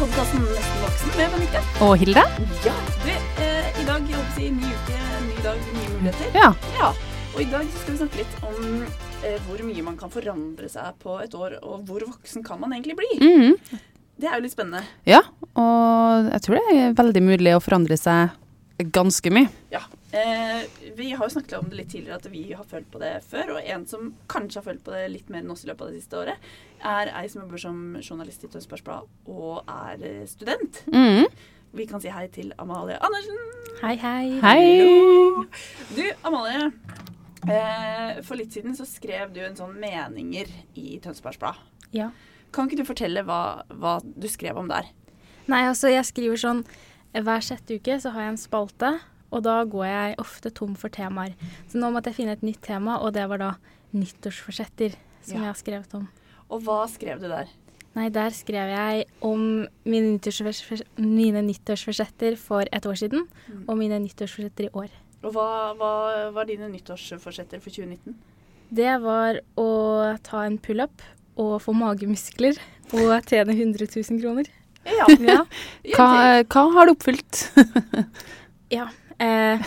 podkasten Nesten voksen med Benedicte. Og Hilde? Ja, du, eh, i dag jeg håper jeg, ny uke, ny dag, nye muligheter. Ja. Ja, og i dag skal vi snakke litt om eh, hvor mye man kan forandre seg på et år, og hvor voksen kan man egentlig bli. Mhm. Det er jo litt spennende. Ja, og jeg tror det er veldig mulig å forandre seg ganske mye. Ja, eh, Vi har jo snakket om det litt tidligere at vi har følt på det før. Og en som kanskje har følt på det litt mer enn oss i løpet av det siste året, er ei som jobber som journalist i Tønsbergs Blad og er eh, student. Mhm. Vi kan si hei til Amalie Andersen. Hei, hei. Hei! Hello. Du, Amalie. Eh, for litt siden så skrev du en sånn meninger i Tønsbergs Blad. Ja. Kan ikke du fortelle hva, hva du skrev om der? Nei, altså jeg skriver sånn hver sjette uke så har jeg en spalte, og da går jeg ofte tom for temaer. Så nå måtte jeg finne et nytt tema, og det var da nyttårsforsetter som Ja. jeg har skrevet om. Og hva skrev du der? Nei, der skrev jeg om mine, nyttårsfors mine nyttårsforsetter for et år siden, Mm. og mine nyttårsforsetter i år. Og hva, hva var dine nyttårsforsetter for 2019? Det var å ta en pullup og få magemuskler og tjene 100 000 kroner. Ja. Ja. Hva, hva har du oppfylt? ja. Eh,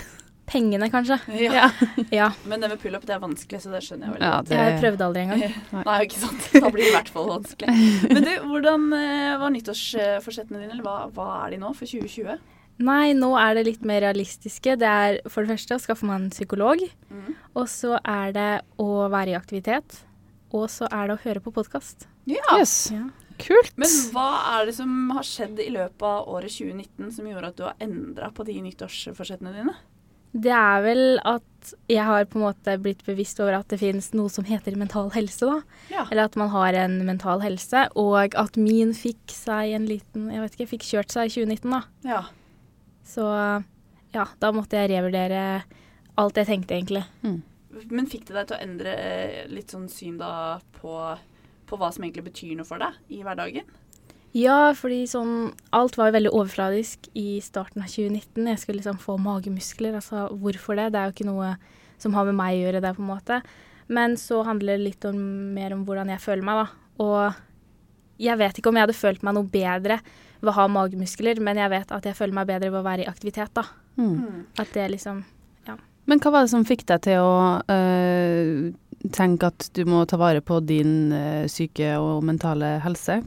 pengene, kanskje. ja. Ja. Men det med pullup det er vanskelig, så det skjønner jeg veldig Ja, godt. det- Jeg prøvde aldri engang. Nei, ikke sant. Da blir det i hvert fall vanskelig. Men du, hvordan eh, var nyttårsforsettene dine, eller hva, hva er de nå for 2020? Nei, nå er det litt mer realistiske. Det er for det første å skaffe meg en psykolog. Mm. Og så er det å være i aktivitet. Og så er det å høre på podkast. Ja. Yes. Ja. Kult. Men hva er det som har skjedd i løpet av året 2019 som gjorde at du har endra på de nyttårsforsettene dine? Det er vel at jeg har på en måte blitt bevisst over at det finnes noe som heter mental helse, da. Ja. Eller at man har en mental helse. Og at min fikk seg en liten Jeg vet ikke, fikk kjørt seg i 2019, da. ja. Så ja, da måtte jeg revurdere alt jeg tenkte, egentlig. Men fikk det deg til å endre eh, litt sånn syn da på, på hva som egentlig betyr noe for deg i hverdagen? Ja, fordi sånn Alt var jo veldig overfladisk i starten av 2019. Jeg skulle liksom få magemuskler. Altså hvorfor det? Det er jo ikke noe som har med meg å gjøre, det, på en måte. Men så handler det litt om, mer om hvordan jeg føler meg, da. Og jeg vet ikke om jeg hadde følt meg noe bedre ved å ha magemuskler, men jeg vet at jeg føler meg bedre ved å være i aktivitet, da. Mm. At det liksom Men hva var det som fikk deg til å øh, tenke at du må ta vare på din uh, syke og mentale helse?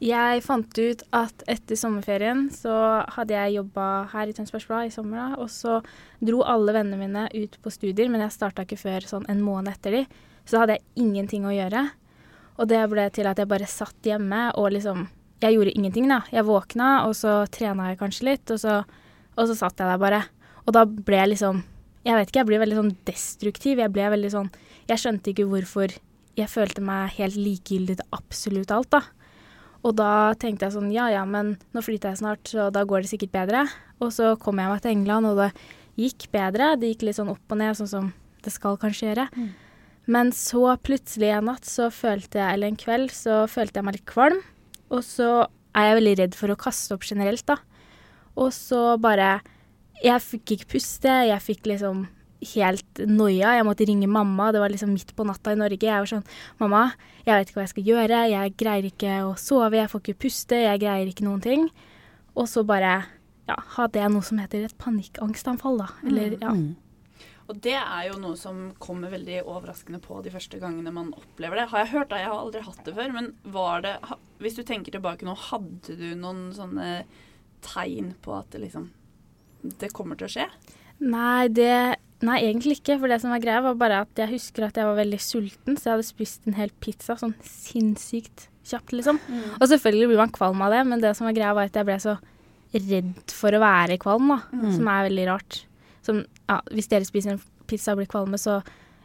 Jeg fant ut at etter sommerferien så hadde jeg jobba her i Tønsbergs Blad i sommer, da, og så dro alle vennene mine ut på studier, men jeg starta ikke før sånn en måned etter de. Så da hadde jeg ingenting å gjøre. Og det ble til at jeg bare satt hjemme og liksom Jeg gjorde ingenting, da. Jeg våkna, og så trena jeg kanskje litt, og så, og så satt jeg der bare. Og da ble jeg liksom Jeg vet ikke, jeg ble veldig sånn destruktiv. Jeg ble veldig sånn Jeg skjønte ikke hvorfor jeg følte meg helt likegyldig til absolutt alt, da. Og da tenkte jeg sånn, ja ja, men nå flytter jeg snart, så da går det sikkert bedre. Og så kom jeg meg til England, og det gikk bedre. Det gikk litt sånn opp og ned, sånn som det skal kanskje gjøre. Men så plutselig en natt, så følte jeg, eller en kveld, så følte jeg meg litt kvalm. Og så er jeg veldig redd for å kaste opp generelt, da. Og så bare Jeg fikk ikke puste, jeg fikk liksom helt noia. Jeg måtte ringe mamma. Det var liksom midt på natta i Norge. Jeg var sånn Mamma, jeg vet ikke hva jeg skal gjøre. Jeg greier ikke å sove, jeg får ikke puste, jeg greier ikke noen ting. Og så bare ja, hadde jeg noe som heter et panikkangstanfall, da. Eller ja. Mm. Og det er jo noe som kommer veldig overraskende på de første gangene man opplever det. Har jeg hørt det? Jeg har aldri hatt det før. Men var det Hvis du tenker tilbake nå, hadde du noen sånne tegn på at det liksom Det kommer til å skje? Nei, det Nei, egentlig ikke. For det som var greia, var bare at jeg husker at jeg var veldig sulten, så jeg hadde spist en hel pizza sånn sinnssykt kjapt, liksom. Og selvfølgelig blir man kvalm av det, men det som var greia, var at jeg ble så redd for å være kvalm, da. Mm. Som er veldig rart. Som, ja, hvis dere spiser en pizza og blir kvalme, så,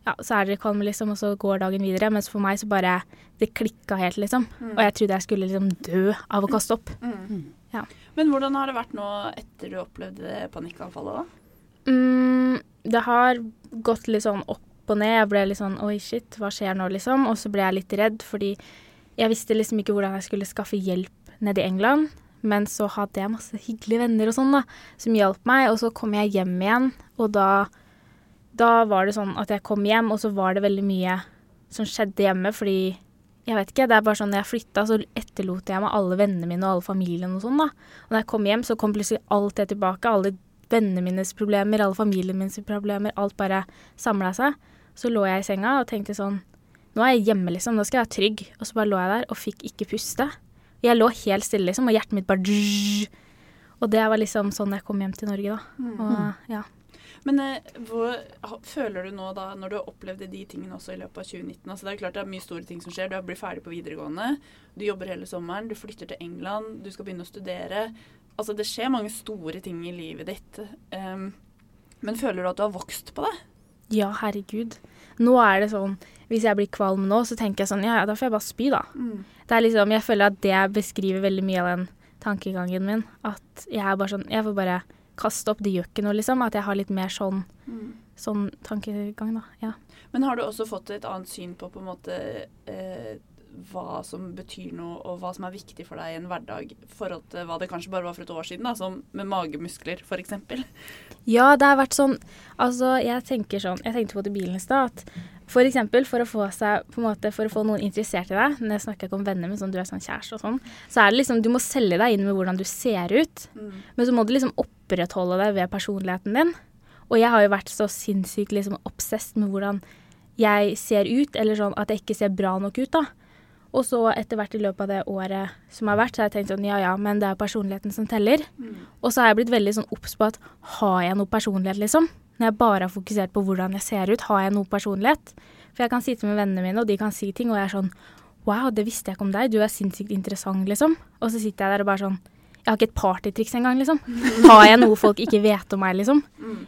ja, så er dere kvalme, liksom, og så går dagen videre. Mens for meg så bare Det klikka helt, liksom. Og jeg trodde jeg skulle liksom dø av å kaste opp. Mm. Ja. Men hvordan har det vært nå etter du opplevde det panikkanfallet, da? Mm, det har gått litt sånn opp og ned. Jeg ble litt sånn oi, shit, hva skjer nå, liksom? Og så ble jeg litt redd, fordi jeg visste liksom ikke hvordan jeg skulle skaffe hjelp nede i England. Men så hadde jeg masse hyggelige venner og sånn, da, som hjalp meg. Og så kom jeg hjem igjen, og da, da var det sånn at jeg kom hjem, og så var det veldig mye som skjedde hjemme, fordi Jeg vet ikke, det er bare sånn jeg flytta, så etterlot jeg meg alle vennene mine og alle familien og sånn, da. Og når jeg kom hjem, så kom plutselig alt det tilbake. Alle vennene mines problemer, alle familien mines problemer. Alt bare samla seg. Så lå jeg i senga og tenkte sånn Nå er jeg hjemme, liksom. Nå skal jeg være trygg. Og så bare lå jeg der og fikk ikke puste. Jeg lå helt stille, liksom, og hjertet mitt bare. Og det var liksom sånn jeg kom hjem til Norge, da. Mm. Og ja. Men eh, hvor, føler du nå da, når du har opplevd de tingene også i løpet av 2019 altså Det er klart det er mye store ting som skjer. Du blir ferdig på videregående, du jobber hele sommeren, du flytter til England, du skal begynne å studere. Altså det skjer mange store ting i livet ditt. Um, men føler du at du har vokst på det? ja, herregud. Nå er det sånn Hvis jeg blir kvalm nå, så tenker jeg sånn Ja, da får jeg bare spy, da. Det er liksom, jeg føler at det beskriver veldig mye av den tankegangen min. At jeg er bare sånn Jeg får bare kaste opp det gjør ikke noe, liksom. At jeg har litt mer sånn, sånn tankegang, da. Ja. Men har du også fått et annet syn på på en måte eh, hva som betyr noe, og hva som er viktig for deg i en hverdag, i forhold til hva det kanskje bare var for et år siden, da, som med magemuskler f.eks.? ja, det har vært sånn Altså, jeg tenker sånn Jeg tenkte på det i bilen i stad. at For eksempel for å få seg på en måte, for å få noen interessert i deg, når jeg snakker ikke om venner, men sånn du er sånn kjæreste og sånn, så er det liksom Du må selge deg inn med hvordan du ser ut. Men så må du liksom opprettholde deg ved personligheten din. Og jeg har jo vært så sinnssykt liksom obsessed med hvordan jeg ser ut, eller sånn at jeg ikke ser bra nok ut, da. Og så etter hvert i løpet av det året som har vært, så har jeg tenkt sånn ja ja, men det er personligheten som teller. Og så har jeg blitt veldig sånn obs på at har jeg noe personlighet, liksom? Når jeg bare har fokusert på hvordan jeg ser ut, har jeg noe personlighet? For jeg kan sitte med vennene mine, og de kan si ting, og jeg er sånn wow, det visste jeg ikke om deg, du er sinnssykt interessant, liksom. Og så sitter jeg der og bare sånn jeg har ikke et partytriks engang, liksom. Har jeg noe folk ikke vet om meg, liksom?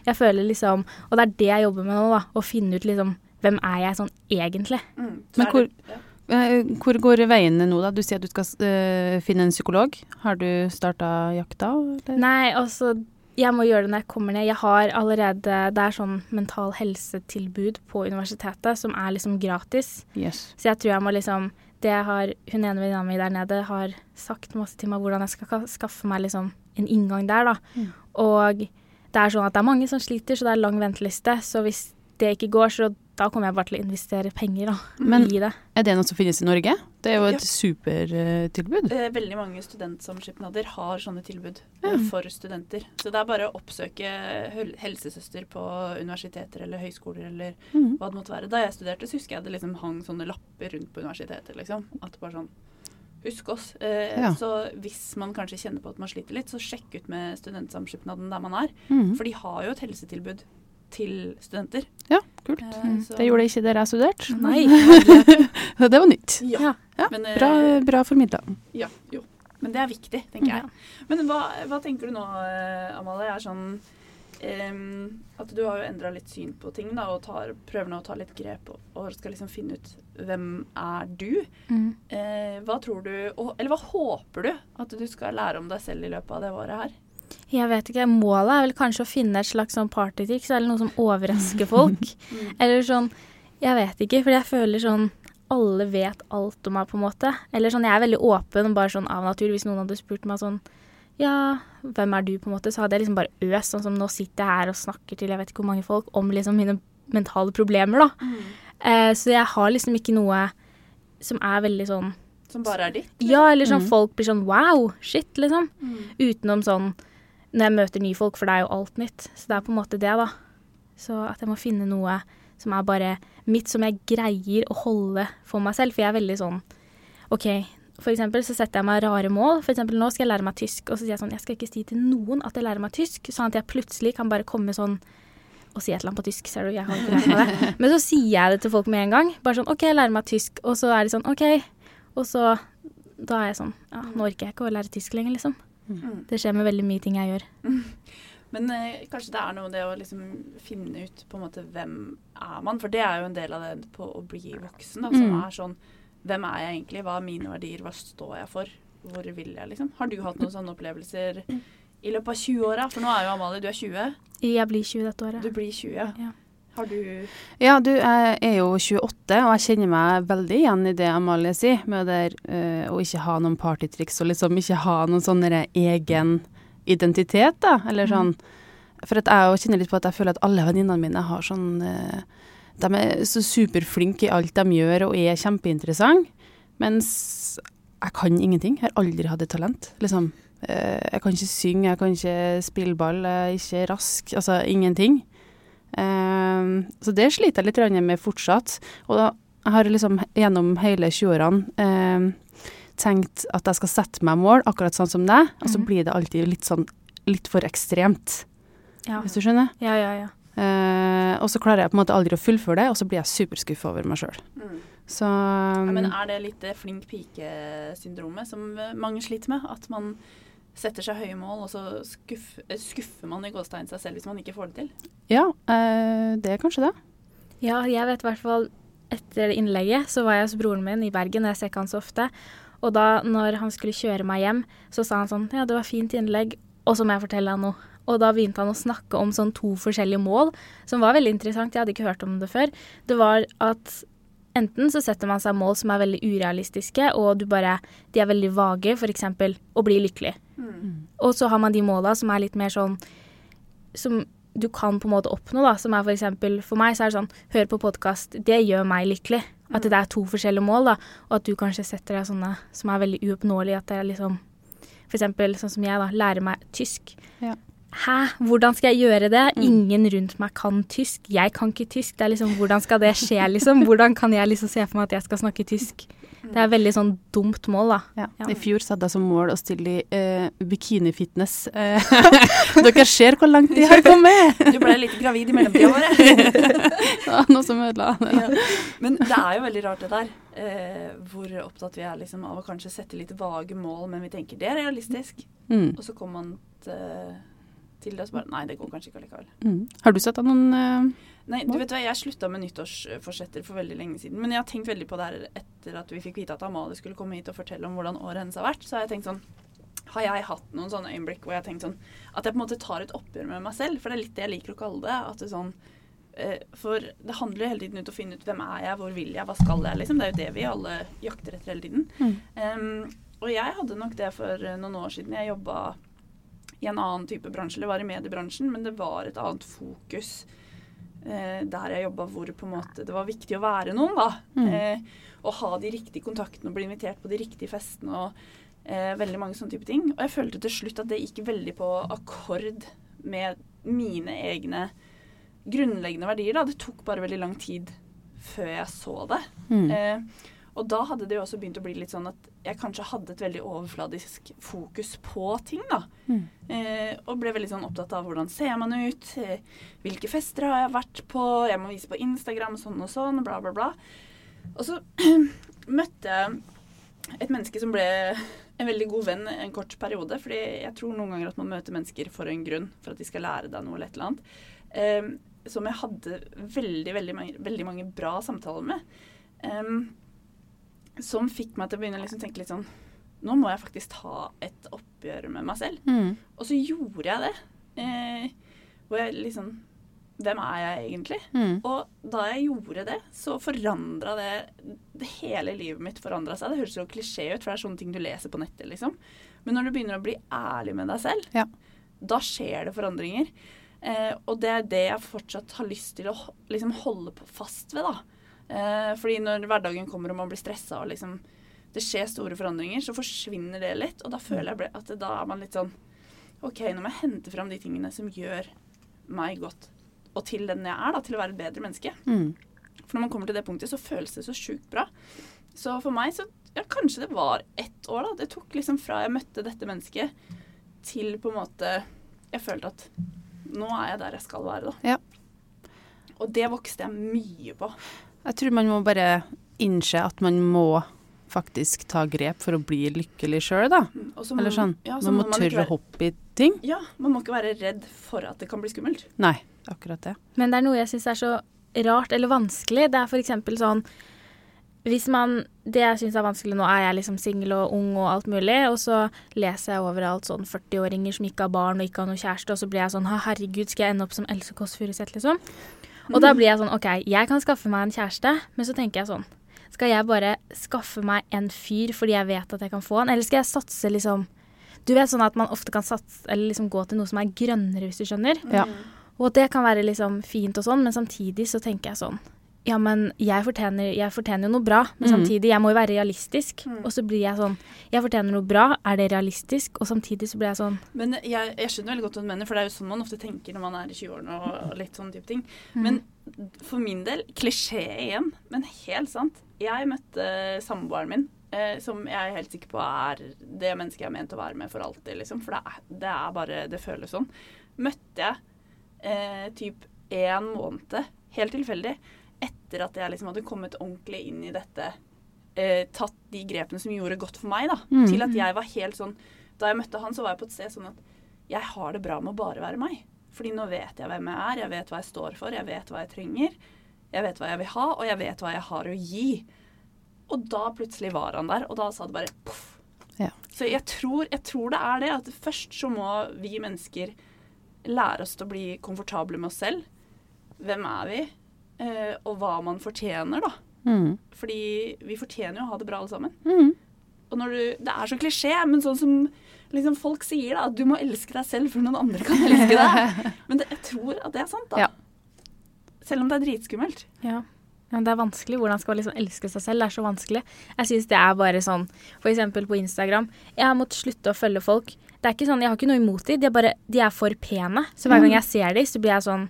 Jeg føler liksom Og det er det jeg jobber med nå, da. Å finne ut liksom Hvem er jeg sånn egentlig? Mm. Så Men hvor-. Eh, Hvor går veiene nå, da? Du sier at du skal øh, finne en psykolog. Har du starta jakta? Eller? Nei, altså Jeg må gjøre det når jeg kommer ned. Jeg har allerede Det er sånn mental helsetilbud på universitetet som er liksom gratis. Yes. Så jeg tror jeg må liksom Det jeg har Hun ene venninna mi der nede har sagt masse til meg hvordan jeg skal skaffe meg liksom en inngang der, da. Mm. Og det er sånn at det er mange som sliter, så det er lang venteliste. Så hvis det ikke går, så da kommer jeg bare til å investere penger da, Men- i det. Er det noe som finnes i Norge? Det er jo Ja. et supertilbud. Eh, Veldig mange studentsamskipnader har sånne tilbud Ja. eh, for studenter. Så det er bare å oppsøke helsesøster på universiteter eller høyskoler eller mm. hva det måtte være. Da jeg studerte, så husker jeg det liksom hang sånne lapper rundt på universitetet, liksom. At bare sånn Husk oss. Eh, Ja. Så hvis man kanskje kjenner på at man sliter litt, så sjekk ut med studentsamskipnaden der man er. Mm. For de har jo et helsetilbud til studenter. Ja, kult. Eh, Mm. så- Det gjorde ikke der jeg studerte. Nei. Det var nytt. Ja. Ja. Men, eh, bra, bra formidla. Ja, jo. Men det er viktig, tenker jeg. Ja. Men hva, hva tenker du nå, eh, Amalie? Er sånn um, At du har jo endra litt syn på ting, da, og tar, prøver nå å ta litt grep og, og skal liksom finne ut hvem er du? Mm. Eh, hva tror du og, Eller hva håper du at du skal lære om deg selv i løpet av det året her? Jeg vet ikke. Målet er vel kanskje å finne et slags sånn partytriks, eller noe som overrasker folk. eller sånn Jeg vet ikke, for jeg føler sånn Alle vet alt om meg, på en måte. Eller sånn Jeg er veldig åpen, bare sånn av natur. Hvis noen hadde spurt meg sånn Ja, hvem er du, på en måte, så hadde jeg liksom bare øst. Sånn som nå sitter jeg her og snakker til jeg vet ikke hvor mange folk om liksom mine mentale problemer, da. Eh, så jeg har liksom ikke noe som er veldig sånn Som bare er ditt? Ja, eller sånn Mm. folk blir sånn wow, shit, liksom. Utenom sånn når jeg møter nye folk, for det er jo alt nytt. Så det er på en måte det, da. Så at jeg må finne noe som er bare mitt, som jeg greier å holde for meg selv. For jeg er veldig sånn OK, for eksempel så setter jeg meg rare mål. For eksempel nå skal jeg lære meg tysk, og så sier jeg sånn Jeg skal ikke si til noen at jeg lærer meg tysk, sånn at jeg plutselig kan bare komme sånn og si et eller annet på tysk, ser du. Jeg har ikke lært meg det. Men så sier jeg det til folk med en gang. Bare sånn OK, jeg lærer meg tysk. Og så er de sånn OK. Og så Da er jeg sånn Ja, nå orker jeg ikke å lære tysk lenger, liksom. Mm. Det skjer med veldig mye ting jeg gjør. Men eh, kanskje det er noe det å liksom finne ut på en måte hvem er man? For det er jo en del av det på å bli voksen. Da, som Mm. er sånn Hvem er jeg egentlig? Hva er mine verdier? Hva står jeg for? Hvor vil jeg, liksom? Har du hatt noen sånne opplevelser i løpet av 20-åra? For nå er jo Amalie, du er 20. Jeg blir 20 dette året. Du blir 20. Ja. Har du Ja, du, jeg er jo 28, og jeg kjenner meg veldig igjen i det Amalie sier, med det der, eh, å ikke ha noen partytriks og liksom ikke ha noen sånn egen identitet, da, eller sånn. For at jeg kjenner litt på at jeg føler at alle venninnene mine har sånn eh, De er så superflinke i alt de gjør og er kjempeinteressante. Mens jeg kan ingenting. Jeg har aldri hatt et talent. Liksom. Eh, jeg kan ikke synge, jeg kan ikke spille ball, jeg er ikke rask. Altså ingenting. Eh, så det sliter jeg litt med fortsatt. Og da jeg har liksom gjennom hele 20-årene eh, tenkt at jeg skal sette meg mål, akkurat sånn som deg, og så Mhm. blir det alltid litt sånn litt for ekstremt, Ja, hvis du skjønner. ja, ja. ja. Eh, og så klarer jeg på en måte aldri å fullføre det, og så blir jeg superskuffa over meg sjøl. Mm. Så Ja, men um, er det litt det flink pike-syndromet som mange sliter med? At man setter seg høye mål, og så skuff, eh, skuffer man i gåstegn seg selv hvis man ikke får det til? ja, øh, det er kanskje det. Ja, jeg vet i hvert fall etter innlegget så var jeg hos broren min i Bergen, jeg ser ikke han så ofte. Og da når han skulle kjøre meg hjem, så sa han sånn Ja, det var fint innlegg, og så må jeg fortelle deg noe. Og da begynte han å snakke om sånn to forskjellige mål, som var veldig interessant. Jeg hadde ikke hørt om det før. Det var at enten så setter man seg mål som er veldig urealistiske, og du bare De er veldig vage, f.eks. å bli lykkelig. Og så har man de måla som er litt mer sånn Som du kan på en måte oppnå, da. Som er for eksempel For meg så er det sånn Hør på podkast. Det gjør meg lykkelig. At det er to forskjellige mål, da. Og at du kanskje setter deg sånne som er veldig uoppnåelige. At det er liksom eksempel sånn som jeg, da. Lære meg tysk. Ja. Hæ? Hvordan skal jeg gjøre det? Mm. Ingen rundt meg kan tysk. Jeg kan ikke tysk. Det er liksom Hvordan skal det skje, liksom? Hvordan kan jeg liksom se for meg at jeg skal snakke tysk? Det er veldig sånn dumt mål, da. Ja. Ja. I fjor satte jeg som mål å stille i eh, bikinifitness. Eh, dere ser hvor langt de har kommet! Du ble litt gravid i mellomtida vår. ja, Noe som ødela det. Ja. Men det er jo veldig rart det der. Eh, hvor opptatt vi er liksom av å kanskje sette litt vage mål, men vi tenker det er realistisk. Mm. Og så kommer man til, til det og så bare Nei, det går kanskje ikke allikevel. Mm. Har du sett av noen uh, Nei, du vet hva, Jeg slutta med nyttårsforsetter for veldig lenge siden. Men jeg har tenkt veldig på det her etter at vi fikk vite at Amalie skulle komme hit og fortelle om hvordan året hennes har vært. Så har jeg tenkt sånn Har jeg hatt noen sånne øyeblikk hvor jeg har tenkt sånn At jeg på en måte tar et oppgjør med meg selv? For det er litt det jeg liker å kalle det. At det sånn eh, For det handler jo hele tiden ut å finne ut hvem er jeg, hvor vil jeg, hva skal jeg, liksom. Det er jo det vi alle jakter etter hele tiden. Mm. Um, og jeg hadde nok det for eh, noen år siden. Jeg jobba i en annen type bransje, eller var i mediebransjen, men det var et annet fokus eh, der jeg jobba hvor måte det var viktig å være noen, da. Mm. Eh, og ha de riktige kontaktene og bli invitert på de riktige festene og eh, veldig mange sånne type ting. Og jeg følte til slutt at det gikk veldig på akkord med mine egne grunnleggende verdier. Da. Det tok bare veldig lang tid før jeg så det. mm. Eh, og da hadde det jo også begynt å bli litt sånn at jeg kanskje hadde et veldig overfladisk fokus på ting, da. Mm. Eh, og ble veldig sånn opptatt av hvordan ser man ut, eh, hvilke fester har jeg vært på, jeg må vise på Instagram sånn og sånn, bla, bla, bla. Og så møtte jeg et menneske som ble en veldig god venn en kort periode, fordi jeg tror noen ganger at man møter mennesker for en grunn, for at de skal lære deg noe eller et eller annet. Eh, som jeg hadde veldig, veldig mange, veldig mange bra samtaler med. Em, som fikk meg til å begynne å liksom tenke litt sånn Nå må jeg faktisk ta et oppgjør med meg selv. Mm. Og så gjorde jeg det. Eh, hvor jeg liksom Hvem er jeg egentlig? Mm. Og da jeg gjorde det, så forandra det, det Hele livet mitt forandra seg. Det høres jo klisjé ut, for det er sånne ting du leser på nettet, liksom. Men når du begynner å bli ærlig med deg selv, Ja. da skjer det forandringer. Eh, og det er det jeg fortsatt har lyst til å liksom holde på fast ved, da. Eh, fordi når hverdagen kommer og man blir stressa og liksom det skjer store forandringer, så forsvinner det litt. Og da føler jeg at det, da er man litt sånn OK, nå må jeg hente fram de tingene som gjør meg godt. Og til den jeg er, da. Til å være et bedre menneske. Mm. For når man kommer til det punktet, så føles det så sjukt bra. Så for meg så Ja, kanskje det var ett år, da. Det tok liksom fra jeg møtte dette mennesket, til på en måte Jeg følte at nå er jeg der jeg skal være, da. Ja. Og det vokste jeg mye på. Jeg tror man må bare innse at man må faktisk ta grep for å bli lykkelig sjøl, da. Og Eller sånn. ja, så Man må man tørre å hoppe i ting. Ja, man må ikke være redd for at det kan bli skummelt. Nei, akkurat det. Men det er noe jeg syns er så rart eller vanskelig. Det er f.eks. sånn hvis man, Det jeg syns er vanskelig nå, er jeg liksom singel og ung og alt mulig, og så leser jeg overalt sånn 40-åringer som ikke har barn og ikke har noe kjæreste, og så blir jeg sånn herregud, skal jeg ende opp som Else Kåss Furuseth, liksom? Og da blir jeg sånn OK, jeg kan skaffe meg en kjæreste, men så tenker jeg sånn Skal jeg bare skaffe meg en fyr fordi jeg vet at jeg kan få han, eller skal jeg satse liksom Du vet sånn at man ofte kan satse, eller liksom gå til noe som er grønnere, hvis du skjønner? Ja. Mm. Og det kan være liksom fint og sånn, men samtidig så tenker jeg sånn Ja, men jeg fortjener, jeg fortjener jo noe bra, men Mm. samtidig, jeg må jo være realistisk. Mm. Og så blir jeg sånn Jeg fortjener noe bra, er det realistisk? Og samtidig så blir jeg sånn Men jeg, jeg skjønner veldig godt hva du mener, for det er jo sånn man ofte tenker når man er i 20-årene og litt sånn type ting. mm. Men for min del, klisjé igjen, men helt sant. Jeg møtte samboeren min, eh, som jeg er helt sikker på er det mennesket jeg er ment å være med for alltid, liksom. For det er, det er bare Det føles sånn. Møtte jeg eh, typ én måned, helt tilfeldig, etter at jeg liksom hadde kommet ordentlig inn i dette, eh, tatt de grepene som gjorde godt for meg, da. Mm. Til at jeg var helt sånn Da jeg møtte han, så var jeg på et sted sånn at jeg har det bra med å bare være meg. Fordi nå vet jeg hvem jeg er, jeg vet hva jeg står for, jeg vet hva jeg trenger. Jeg vet hva jeg vil ha, og jeg vet hva jeg har å gi. Og da plutselig var han der, og da sa det bare poff. Ja. Så jeg tror, jeg tror det er det, at først så må vi mennesker lære oss til å bli komfortable med oss selv. Hvem er vi? Eh, og hva man fortjener, da. Mm. Fordi vi fortjener jo å ha det bra alle sammen. Mm. Og når du, det er så klisjé, men sånn som liksom folk sier, da, at du må elske deg selv før noen andre kan elske deg. Men det, jeg tror at det er sant, da. Ja. Selv om det er dritskummelt. Ja. ja, det er vanskelig. Hvordan skal man liksom elske seg selv? Det er så vanskelig. Jeg syns det er bare sånn eksempel på Instagram. Jeg har måttet slutte å følge folk. Det er ikke sånn, Jeg har ikke noe imot dem, de er bare De er for pene. Så hver gang jeg ser dem, så blir jeg sånn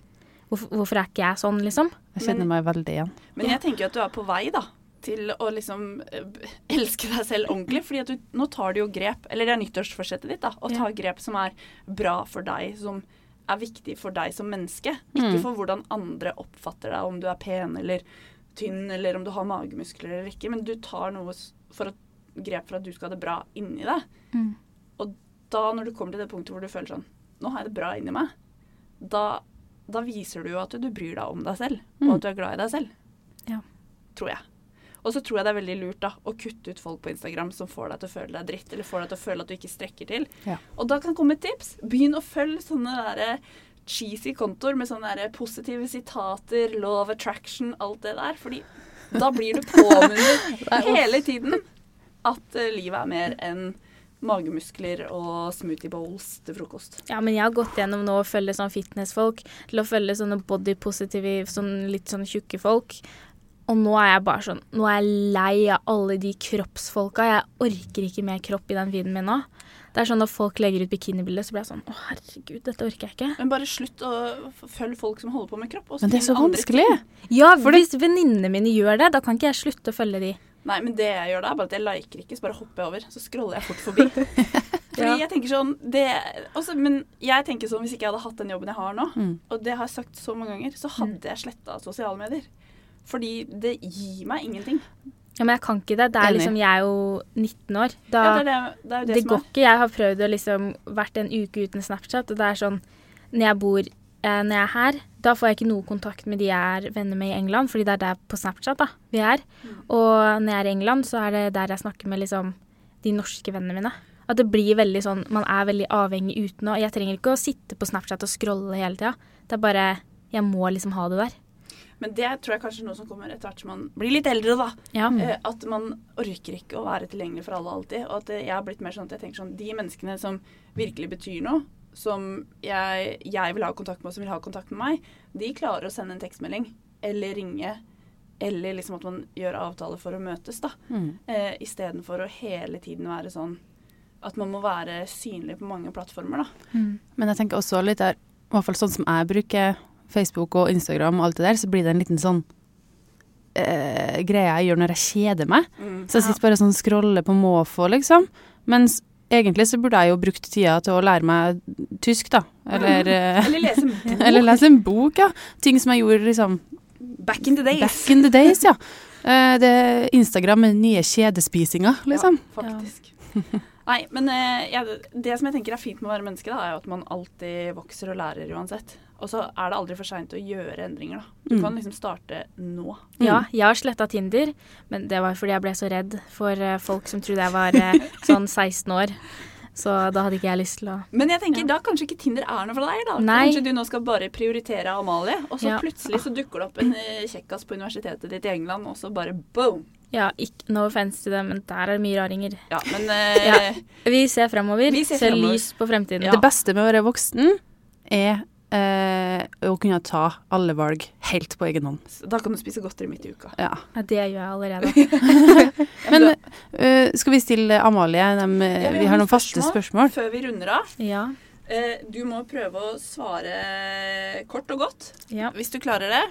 hvorfor, hvorfor er ikke jeg sånn, liksom? Jeg kjenner meg veldig igjen. Men jeg tenker jo at du er på vei, da. Til å liksom eh, elske deg selv ordentlig. fordi at du, nå tar du jo grep, eller det er nyttårsforsettet ditt, da. Å ta Ja. grep som er bra for deg, som er viktig for deg som menneske. Ikke Mm. for hvordan andre oppfatter deg, om du er pen eller tynn, eller om du har magemuskler eller ikke. Men du tar noe for at, grep for at du skal ha det bra inni deg. Mm. Og da, når du kommer til det punktet hvor du føler sånn Nå har jeg det bra inni meg. Da, da viser du jo at du bryr deg om deg selv, Mm. og at du er glad i deg selv. Ja. Tror jeg. Og så tror jeg det er veldig lurt da, å kutte ut folk på Instagram som får deg til å føle deg dritt, eller får deg til å føle at du ikke strekker til. Ja. Og da kan komme et tips. Begynn å følge sånne der cheesy kontoer med sånne der positive sitater, law of attraction, alt det der. Fordi da blir du påminnet hele tiden at eh, livet er mer enn magemuskler og smoothie bowls til frokost. Ja, men jeg har gått gjennom nå å følge sånn fitnessfolk, til å følge sånne body positive, sånn litt sånn tjukke folk. Og nå er jeg bare sånn Nå er jeg lei av alle de kroppsfolka. Jeg orker ikke mer kropp i den feeden min nå. Det er sånn Når folk legger ut bikinibilder, så blir jeg sånn Å, herregud, dette orker jeg ikke. Men bare slutt å følge folk som holder på med kropp. og Men det er så vanskelig. Ja, for hvis venninnene mine gjør det, da kan ikke jeg slutte å følge de. Nei, men det jeg gjør da, er bare at jeg liker ikke, så bare hopper jeg over. Så scroller jeg fort forbi. Fordi Ja. jeg tenker sånn det, også, Men jeg tenker sånn hvis ikke jeg hadde hatt den jobben jeg har nå, Mm. og det har jeg sagt så mange ganger, så hadde jeg sletta sosiale medier. Fordi det gir meg ingenting. Ja, Men jeg kan ikke det. Det er liksom, Jeg er jo 19 år. Da, Ja, det, er det, det er det, går er. ikke. Jeg har prøvd å liksom vært en uke uten Snapchat, og det er sånn Når jeg bor eh, Når jeg er her, da får jeg ikke noe kontakt med de jeg er venner med i England, fordi det er der på Snapchat da vi er. Og når jeg er i England, så er det der jeg snakker med liksom de norske vennene mine. At det blir veldig sånn Man er veldig avhengig uten å Jeg trenger ikke å sitte på Snapchat og scrolle hele tida. Det er bare Jeg må liksom ha det der. Men det tror jeg kanskje er noe som kommer etter hvert som man blir litt eldre, da. Ja. Eh, at man orker ikke å være tilgjengelig for alle alltid. Og at jeg har blitt mer sånn at jeg tenker sånn De menneskene som virkelig betyr noe, som jeg, jeg vil ha kontakt med, og som vil ha kontakt med meg, de klarer å sende en tekstmelding eller ringe. Eller liksom at man gjør avtaler for å møtes, da. Mm. Eh, Istedenfor å hele tiden være sånn at man må være synlig på mange plattformer, da. Mm. Men jeg tenker også litt der, i hvert fall sånn som jeg bruker Facebook og Instagram og alt det der, så blir det en liten sånn uh, greie jeg gjør når jeg kjeder meg. Så jeg sitter bare sånn scroller på måfå, liksom. Mens egentlig så burde jeg jo brukt tida til å lære meg tysk, da. Eller, eh, Eller lese en bok. eller lese en bok, ja. Ting som jeg gjorde liksom Back in the days. back in the days, ja. Uh, det Instagram med nye kjedespisinga, liksom. Ja, faktisk. Nei, men eh, jeg, det som jeg tenker er fint med å være menneske, da, er jo at man alltid vokser og lærer uansett. Og så er det aldri for seint å gjøre endringer, da. Du Mm. kan liksom starte nå. Ja, jeg har sletta Tinder, men det var fordi jeg ble så redd for eh, folk som trodde jeg var eh, sånn 16 år. Så da hadde ikke jeg lyst til å Men jeg tenker da kanskje ikke Tinder er noe for deg, da. Nei. Kanskje du nå skal bare prioritere Amalie, og så Ja. plutselig så dukker det opp en kjekkas på universitetet ditt i England, og så bare boom. Ja, ikke, no offense til det, men der er det mye raringer. Ja, men eh, Ja. Vi ser fremover. Vi ser ser fremover. lys på fremtiden. Ja. Det beste med å være voksen er eh, å kunne ta alle valg helt på egen hånd. Så Da kan du spise godteri midt i uka. Ja. Ja, det gjør jeg allerede. Men eh, skal vi stille Amalie Ja, vi Vi har noen faste spørsmål. spørsmål. Før vi runder av, Ja. eh, du må prøve å svare kort og godt. Ja. Hvis du klarer det,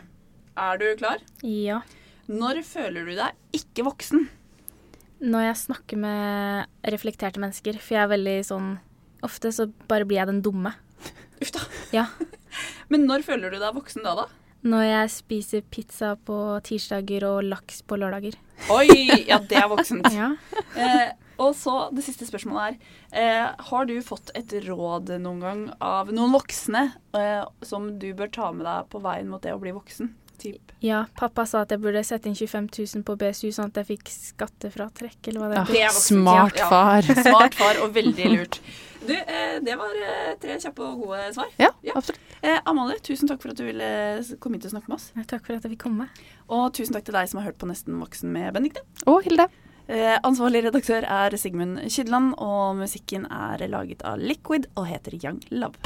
er du klar? ja. Når føler du deg ikke voksen? Når jeg snakker med reflekterte mennesker, for jeg er veldig sånn Ofte så bare blir jeg den dumme. Uff da. Ja. Men når føler du deg voksen da, da? Når jeg spiser pizza på tirsdager og laks på lørdager. Oi! Ja, det er voksent. Ja. Eh, og så det siste spørsmålet er eh, Har du fått et råd noen gang av noen voksne eh, som du bør ta med deg på veien mot det å bli voksen? Typ. ja, pappa sa at jeg burde sette inn 25 000 på BSU, sånn at jeg fikk skattefratrekk, eller hva det heter. Ja, er far. smart ja. far. Smart far og veldig lurt. Du, eh, det var eh, tre kjappe og gode svar. Ja, Ja. absolutt. Eh, Amalie, tusen takk for at du ville komme hit og snakke med oss. Takk for at jeg fikk komme. Og tusen takk til deg som har hørt på Nesten voksen med Benedicte. Og Hilde. Eh, ansvarlig redaktør er Sigmund Kydland, og musikken er laget av Liquid og heter Young Love.